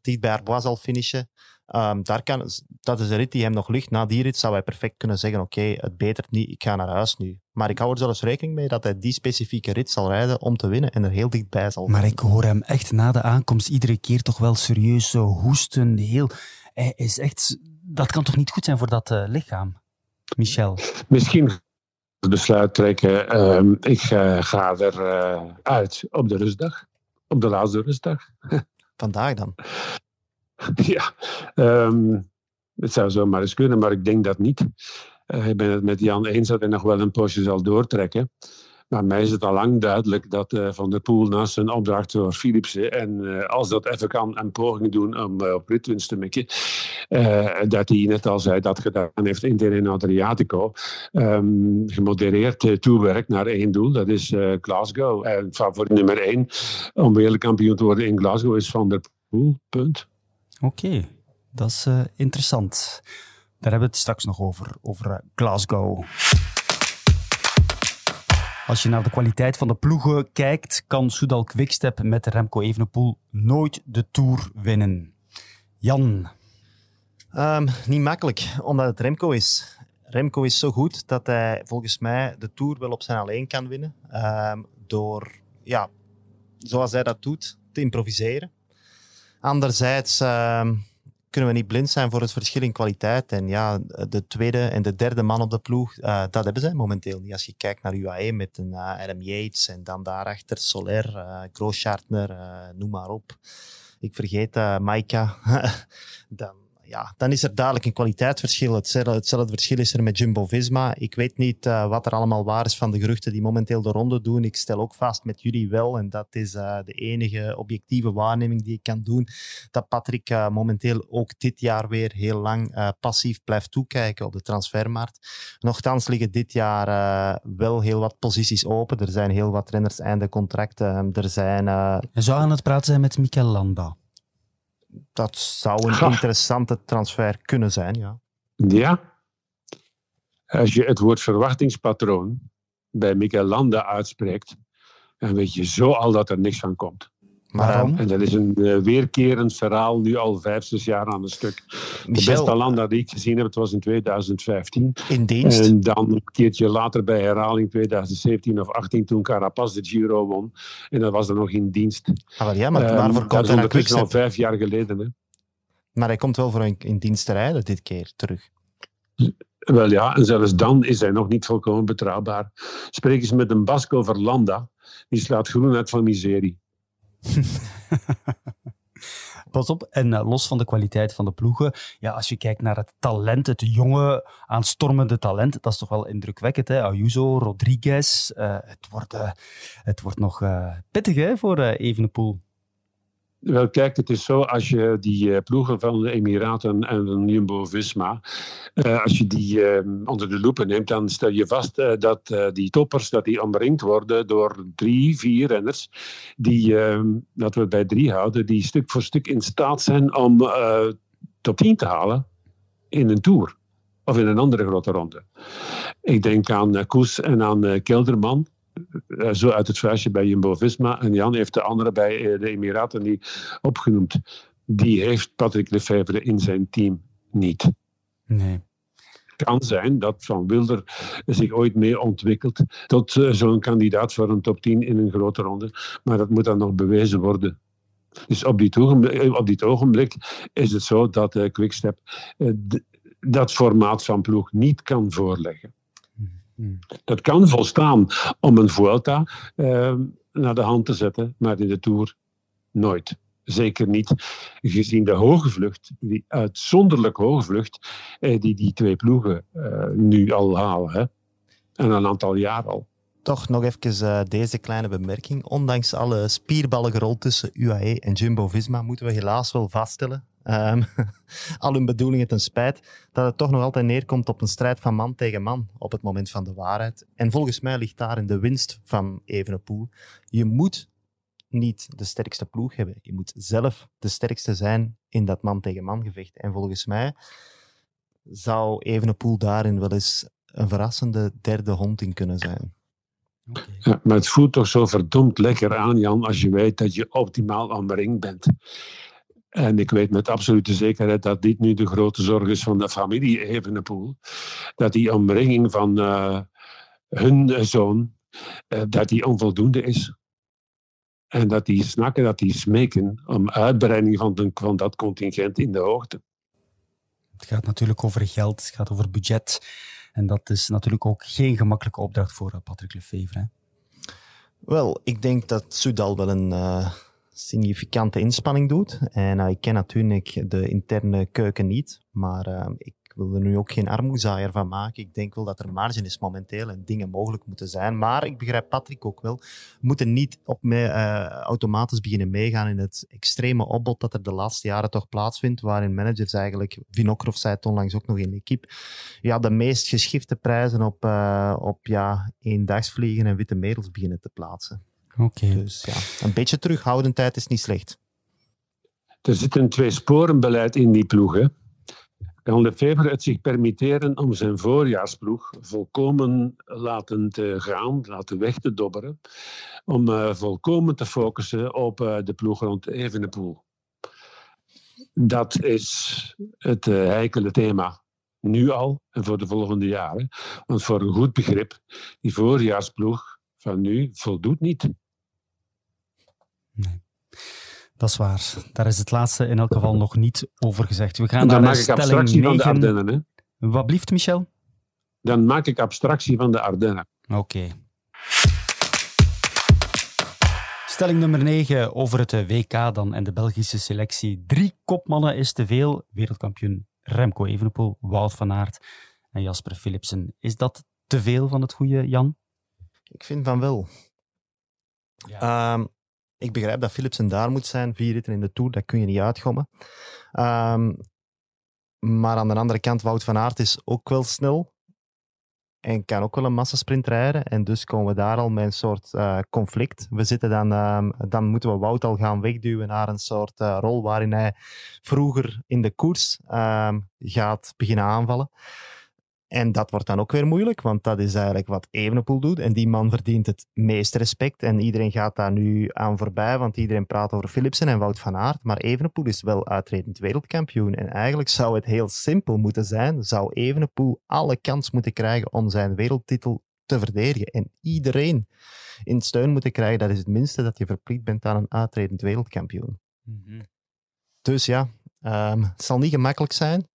dicht bij Arbois zal finishen, Um, daar kan, dat is een rit die hem nog ligt. Na die rit zou hij perfect kunnen zeggen: Oké, okay, het betert niet, ik ga naar huis nu. Maar ik hou er zelfs rekening mee dat hij die specifieke rit zal rijden om te winnen en er heel dichtbij zal Maar ik hoor hem echt na de aankomst iedere keer toch wel serieus zo hoesten. Heel, hij is echt, dat kan toch niet goed zijn voor dat uh, lichaam, Michel? Misschien besluit trekken, uh, ik uh, ga er uh, uit op de rustdag. Op de laatste rustdag. Vandaag dan? ja, um, het zou zomaar eens kunnen, maar ik denk dat niet. ik ben het met Jan eens dat hij nog wel een poosje zal doortrekken. Maar mij is het al lang duidelijk dat uh, Van der Poel naast zijn opdracht voor Philipsen en uh, als dat even kan een poging doen om op ritwinst te mikken, dat hij net al zei dat gedaan heeft in de Adriatico, um, gemodereerd toewerkt naar één doel, dat is Glasgow. En favoriet nummer één om wereldkampioen te worden in Glasgow is Van der Poel, punt. Oké, dat is interessant. Daar hebben we het straks nog over, over Glasgow. Als je naar de kwaliteit van de ploegen kijkt, kan Soudal Quickstep met Remco Evenepoel nooit de Tour winnen. Jan? Um, niet makkelijk, omdat het Remco is. Remco is zo goed dat hij volgens mij de Tour wel op zijn alleen kan winnen. Um, door, ja, zoals hij dat doet, te improviseren. Anderzijds um, kunnen we niet blind zijn voor het verschil in kwaliteit. En ja, de tweede en de derde man op de ploeg, uh, dat hebben zij momenteel niet. Als je kijkt naar UAE met een uh, Adam Yates en dan daarachter Soler, uh, Grooschartner, noem maar op. Ik vergeet Maika. dan ja, dan is er dadelijk een kwaliteitsverschil. Hetzelfde, verschil is er met Jumbo-Visma. Ik weet niet uh, wat er allemaal waar is van de geruchten die momenteel de ronde doen. Ik stel ook vast met jullie wel, en dat is uh, de enige objectieve waarneming die ik kan doen, dat Patrick uh, momenteel ook dit jaar weer heel lang passief blijft toekijken op de transfermarkt. Nochtans liggen dit jaar wel heel wat posities open. Er zijn heel wat renners einde contracten. Er zijn... Je zou aan het praten zijn met Mikel Landa dat zou een interessante transfer kunnen zijn, ja. Ja. Als je het woord verwachtingspatroon bij Mikel Landa uitspreekt, dan weet je zo al dat er niks van komt. Waarom? En dat is een uh, weerkerend verhaal, nu al vijf, zes jaar aan een stuk. Michel, de beste Landa die ik gezien heb, het was in 2015. In dienst? En dan een keertje later bij herhaling 2017 of 18, toen Carapaz de Giro won. En dat was er nog in dienst. Ah, ja, maar waarvoor um, komt hij naar al vijf jaar geleden. Hè. Maar hij komt wel voor een, in dienst te rijden dit keer terug. Wel ja, en zelfs dan is hij nog niet volkomen betrouwbaar. Spreek eens met een Basco over Landa. Die slaat groen uit van miserie. Pas op, en uh, los van de kwaliteit van de ploegen, ja, als je kijkt naar het talent, het jonge, aanstormende talent, dat is toch wel indrukwekkend. Hè? Ayuso, Rodriguez, uh, het, wordt, uh, het wordt nog pittig hè, voor Evenepoel. Wel, kijk, het is zo, als je die uh, ploegen van de Emiraten en Jumbo-Visma, uh, als je die uh, onder de loep neemt, dan stel je vast dat die toppers, dat die omringd worden door drie, vier renners, die, dat we bij drie houden, die stuk voor stuk in staat zijn om top 10 te halen in een Tour. Of in een andere grote ronde. Ik denk aan Koes en aan Kelderman. Eh, zo uit het vuistje bij Jumbo-Visma. En Jan heeft de andere bij eh, de Emiraten niet opgenoemd. Die heeft Patrick Lefevre in zijn team niet. Nee kan zijn dat Van Wilder zich ooit meer ontwikkelt tot zo'n kandidaat voor een top 10 in een grote ronde. Maar dat moet dan nog bewezen worden. Dus op dit ogenblik, op dit ogenblik is het zo dat Quickstep dat formaat van ploeg niet kan voorleggen. Dat kan volstaan om een Vuelta uh, naar de hand te zetten, maar in de Tour nooit. Zeker niet gezien de hoge vlucht, die uitzonderlijk hoge vlucht, eh, die die twee ploegen uh, nu al halen. Hè? En een aantal jaar al. Toch nog even uh, deze kleine bemerking. Ondanks alle spierballengerol tussen UAE en Jumbo-Visma moeten we helaas wel vaststellen um, al hun bedoelingen ten spijt, dat het toch nog altijd neerkomt op een strijd van man tegen man op het moment van de waarheid. En volgens mij ligt daar in de winst van Evenepoel. Je moet niet de sterkste ploeg hebben. Je moet zelf de sterkste zijn in dat man tegen man gevecht. En volgens mij zou Evenepoel daarin wel eens een verrassende derde hond in kunnen zijn. Okay. Ja, maar het voelt toch zo verdomd lekker aan, Jan, als je weet dat je optimaal omringd bent. En ik weet met absolute zekerheid dat dit nu de grote zorg is van de familie Evenepoel. Dat die omringing van uh, hun zoon, uh, dat die onvoldoende is. En dat die snakken, dat die smeken om uitbreiding van, de, van dat contingent in de hoogte. Het gaat natuurlijk over geld, het gaat over budget. En dat is natuurlijk ook geen gemakkelijke opdracht voor eh, Patrick Lefevre. Wel, ik denk dat Soudal wel een uh, significante inspanning doet. En uh, ik ken natuurlijk de interne keuken niet, maar uh, ik wil er nu ook geen armoezaaier van maken. Ik denk wel dat er marge is momenteel en dingen mogelijk moeten zijn. Maar ik begrijp Patrick ook wel. We moeten niet op me, uh, automatisch beginnen meegaan in het extreme opbod dat er de laatste jaren toch plaatsvindt, waarin managers eigenlijk, Vinokrov zei het onlangs ook nog in de equipe, ja, de meest geschifte prijzen op, op ja, eendagsvliegen en witte merels beginnen te plaatsen. Oké. Okay. Dus ja, een beetje terughoudendheid is niet slecht. Er zit een twee-sporenbeleid in die ploeg. Hè? kan Lefebvre het zich permitteren om zijn voorjaarsploeg volkomen laten te gaan, laten weg te dobberen, om uh, volkomen te focussen op uh, de ploeg rond Evenepoel. Dat is het uh, heikele thema. Nu al en voor de volgende jaren. Want voor een goed begrip, die voorjaarsploeg van nu voldoet niet. Nee. Dat is waar. Daar is het laatste in elk geval nog niet over gezegd. We gaan Dan naar maak ik abstractie 9. van de Ardennen. Hè? Wat blieft, Michel? Dan maak ik abstractie van de Ardennen. Oké. Okay. Stelling nummer 9 over het WK dan en de Belgische selectie. Drie kopmannen is te veel. Wereldkampioen Remco Evenepoel, Wout van Aert en Jasper Philipsen. Is dat te veel van het goede, Jan? Ik vind van wel. Ja. Um, ik begrijp dat Philipsen daar moet zijn, vier ritten in de Tour, dat kun je niet uitgommen. Um, maar aan de andere kant, Wout van Aert is ook wel snel en kan ook wel een massasprint rijden. En dus komen we daar al met een soort uh, conflict. We zitten dan, uh, dan moeten we Wout al gaan wegduwen naar een soort uh, rol waarin hij vroeger in de koers gaat beginnen aanvallen. En dat wordt dan ook weer moeilijk, want dat is eigenlijk wat Evenepoel doet. En die man verdient het meeste respect. En iedereen gaat daar nu aan voorbij, want iedereen praat over Philipsen en Wout van Aert. Maar Evenepoel is wel uitredend wereldkampioen. En eigenlijk zou het heel simpel moeten zijn. Zou Evenepoel alle kans moeten krijgen om zijn wereldtitel te verdedigen. En iedereen in steun moeten krijgen. Dat is het minste dat je verplicht bent aan een uitredend wereldkampioen. Mm -hmm. Dus ja, um, het zal niet gemakkelijk zijn.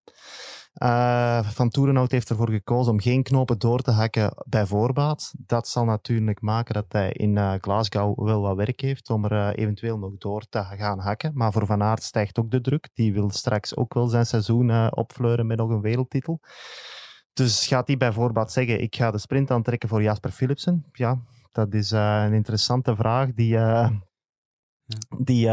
Uh, Van Toerenhout heeft ervoor gekozen om geen knopen door te hakken bij voorbaat. Dat zal natuurlijk maken dat hij in uh, Glasgow wel wat werk heeft om er uh, eventueel nog door te gaan hakken. Maar voor Van Aert stijgt ook de druk. Die wil straks ook wel zijn seizoen opfleuren met nog een wereldtitel. Dus gaat hij bij voorbaat zeggen, ik ga de sprint aantrekken voor Jasper Philipsen? Ja, dat is een interessante vraag die... die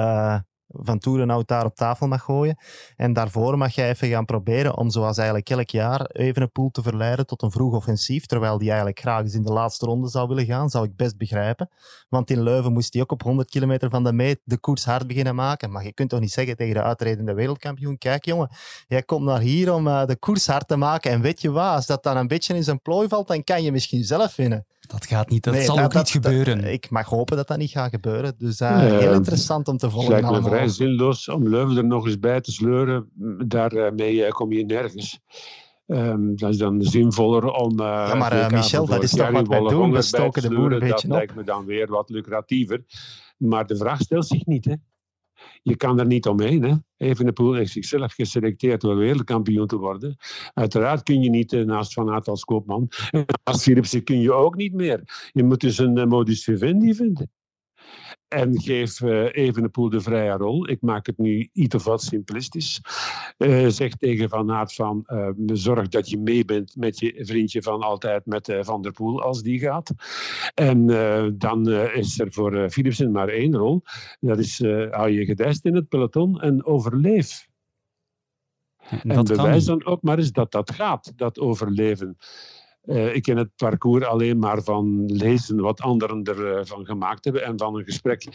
van Toerenhout daar op tafel mag gooien. En daarvoor mag jij even gaan proberen om, zoals eigenlijk elk jaar, Evenepoel te verleiden tot een vroeg offensief, terwijl die eigenlijk graag eens in de laatste ronde zou willen gaan, zou ik best begrijpen. Want in Leuven moest hij ook op 100 kilometer van de meet de koers hard beginnen maken. Maar je kunt toch niet zeggen tegen de uitredende wereldkampioen, kijk jongen, jij komt naar hier om uh, de koers hard te maken en weet je wat, als dat dan een beetje in zijn plooi valt, dan kan je misschien zelf winnen. Dat gaat niet, dat nee, zal dat, ook niet dat, gebeuren. Dat, ik mag hopen dat dat niet gaat gebeuren. Dus uh, heel interessant om te volgen. Het lijkt me vrij zinloos om Leuven er nog eens bij te sleuren. Daarmee kom je nergens. Um, dat is dan zinvoller om... Uh, ja, maar uh, Michel, dat is toch wat wij doen? We stoken de boer een beetje Dat op. lijkt me dan weer wat lucratiever. Maar de vraag stelt zich niet, hè. Je kan er niet omheen. Hè. Evenepoel heeft zichzelf geselecteerd om wereldkampioen te worden. Uiteraard kun je niet naast Van Aert als koopman. En naast Philipsen kun je ook niet meer. Je moet dus een modus vivendi vinden. En geef uh, Evenepoel de vrije rol. Ik maak het nu iets of wat simplistisch. Uh, zeg tegen Van Aert van, uh, zorg dat je mee bent met je vriendje van altijd met Van der Poel als die gaat. En dan is er voor Philipsen maar één rol. Dat is, hou je gedijst in het peloton en overleef. En, en bewijs dan ook maar eens dat dat gaat, dat overleven. Uh, ik ken het parcours alleen maar van lezen wat anderen ervan uh, gemaakt hebben en van een gesprek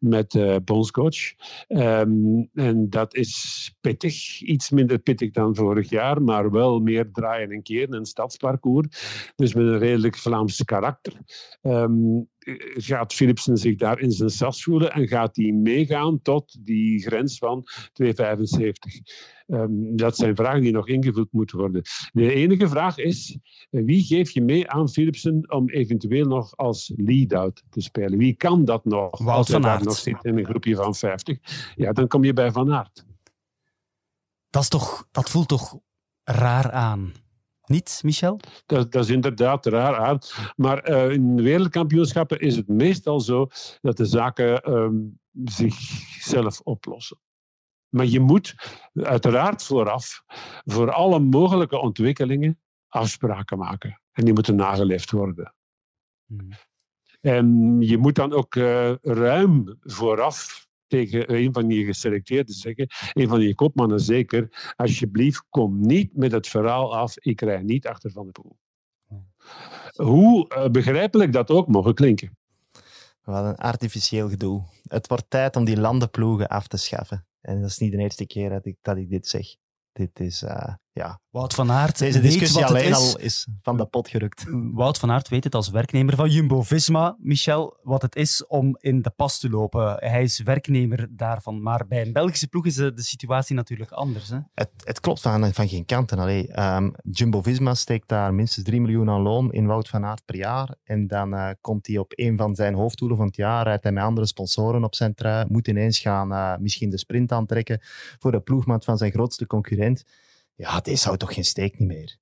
met uh, bondscoach. Um, en dat is pittig, iets minder pittig dan vorig jaar, maar wel meer draaien en keren, een stadsparcours. Dus met een redelijk Vlaams karakter. Um, gaat Philipsen zich daar in zijn sas voelen en gaat hij meegaan tot die grens van 2,75? Um, dat zijn vragen die nog ingevuld moeten worden. De enige vraag is, wie geef je mee aan Philipsen om eventueel nog als lead-out te spelen? Wie kan dat nog? Wout als van Aert. nog zit in een groepje van 50. Ja, dan kom je bij Van Aert. Dat, is toch, dat voelt toch raar aan. Niet, Michel? Dat, dat is inderdaad raar aan. Maar uh, in wereldkampioenschappen is het meestal zo dat de zaken um, zichzelf oplossen. Maar je moet uiteraard vooraf voor alle mogelijke ontwikkelingen afspraken maken. En die moeten nageleefd worden. Hmm. En je moet dan ook uh, ruim vooraf tegen een van je geselecteerden zeggen, een van je kopmannen zeker, alsjeblieft, kom niet met het verhaal af, ik rij niet achter Van de Poel. Hoe uh, begrijpelijk dat ook mogen klinken. Wat een artificieel gedoe. Het wordt tijd om die landenploegen af te schaffen. En dat is niet de eerste keer dat ik, dat ik dit zeg. Dit is, uh, ja. Wout van Aert Deze discussie alleen is. al is van de pot gerukt. Wout van Aert weet het als werknemer van Jumbo-Visma, Michel, wat het is om in de pas te lopen. Hij is werknemer daarvan. Maar bij een Belgische ploeg is de, situatie natuurlijk anders. Hè? Het, het klopt van, van geen kanten. Allee, um, Jumbo-Visma steekt daar minstens 3 miljoen aan loon in Wout van Aert per jaar. En dan uh, komt hij op een van zijn hoofddoelen van het jaar, rijdt hij met andere sponsoren op zijn trui, moet ineens gaan uh, misschien de sprint aantrekken voor de ploegmaat van zijn grootste concurrent ja, deze houdt toch geen steek niet meer.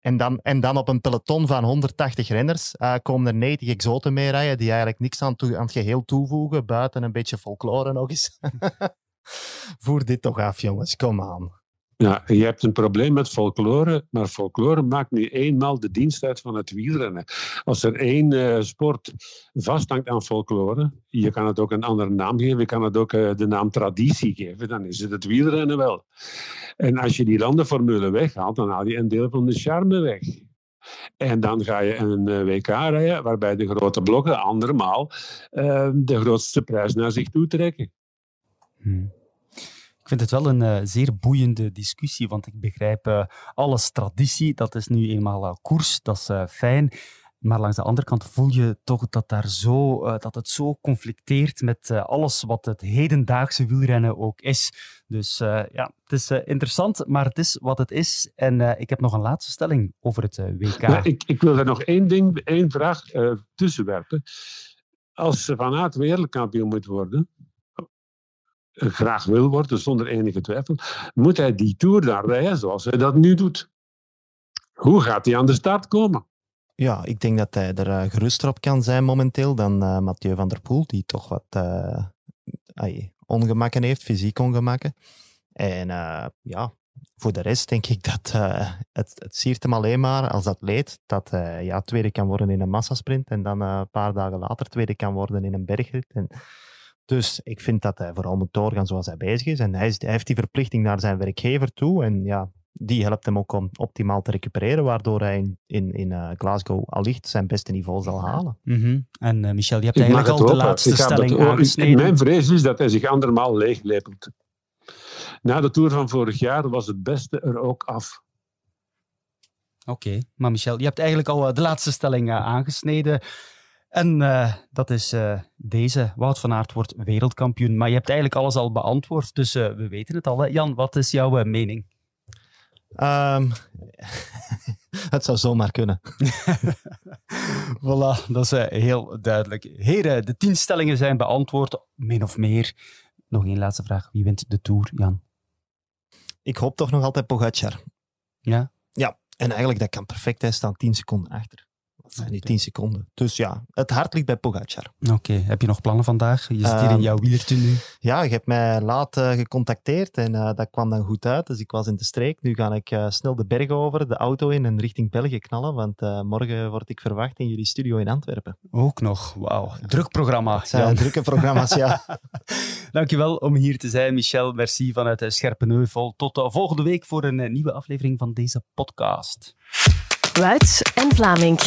En dan, en dan op een peloton van 180 renners uh, komen er 90 exoten mee rijden die eigenlijk niks aan, toe, aan het geheel toevoegen, buiten een beetje folklore nog eens. Voer dit toch af, jongens. Kom aan. Ja, je hebt een probleem met folklore, maar folklore maakt nu eenmaal de dienst uit van het wielrennen. Als er één uh, sport vasthangt aan folklore, je kan het ook een andere naam geven, je kan het ook uh, de naam traditie geven, dan is het het wielrennen wel. En als je die landenformule weghaalt, dan haal je een deel van de charme weg. En dan ga je een uh, WK rijden, waarbij de grote blokken andermaal de grootste prijs naar zich toe trekken. Hmm. Vind het wel een uh, zeer boeiende discussie, want ik begrijp uh, alles traditie, dat is nu eenmaal uh, koers, dat is fijn. Maar langs de andere kant voel je toch dat, daar zo, dat het zo conflicteert met alles wat het hedendaagse wielrennen ook is. Dus ja, het is interessant, maar het is wat het is. En ik heb nog een laatste stelling over het WK. Ik, ik, wil er nog één ding, één vraag tussen werpen. Als Van Aert wereldkampioen moet worden, graag wil worden, zonder enige twijfel, moet hij die Tour daar rijden zoals hij dat nu doet. Hoe gaat hij aan de start komen? Ja, ik denk dat hij er uh, geruster op kan zijn momenteel dan uh, Mathieu van der Poel, die toch wat uh, ongemakken heeft, fysiek ongemakken. En ja, voor de rest denk ik dat het, het siert hem alleen maar als atleet dat hij ja, tweede kan worden in een massasprint en dan een paar dagen later tweede kan worden in een bergrit. En dus ik vind dat hij vooral moet doorgaan zoals hij bezig is. En hij, is, hij heeft die verplichting naar zijn werkgever toe. En ja, die helpt hem ook om optimaal te recupereren, waardoor hij in, in, in uh, Glasgow allicht zijn beste niveau zal halen. Mm -hmm. En uh, Michel, je hebt eigenlijk al de laatste stelling aangesneden. Mijn vrees is dat hij zich andermaal leeglepelt. Na de Tour van vorig jaar was het beste er ook af. Oké, maar Michel, je hebt eigenlijk al uh, de laatste stelling aangesneden. En uh, dat is uh, deze. Wout van Aert wordt wereldkampioen. Maar je hebt eigenlijk alles al beantwoord, dus uh, we weten het al. Hè? Jan, wat is jouw mening? Um, het zou zomaar kunnen. voilà, dat is heel duidelijk. Heren, de tien stellingen zijn beantwoord, min of meer. Nog één laatste vraag. Wie wint de Tour, Jan? Ik hoop toch nog altijd Pogacar. Ja? Ja, en eigenlijk dat kan perfect. Hij staat tien seconden achter zijn die 10 seconden. Dus ja, het hart ligt bij Pogacar. Oké, heb je nog plannen vandaag? Je zit hier in ehm, jouw nu. Ja, je hebt mij laat uh, gecontacteerd en uh, dat kwam dan goed uit. Dus ik was in de streek. Nu ga ik uh, snel de bergen over, de auto in en richting België knallen. Want morgen word ik verwacht in jullie studio in Antwerpen. Ook nog, wauw. Druk programma. Het zijn drukke programma's, ja. Dankjewel om hier te zijn, Michel. Merci vanuit Scherpenheuvel. Tot volgende week voor een nieuwe aflevering van deze podcast. Wuits en Vlaming.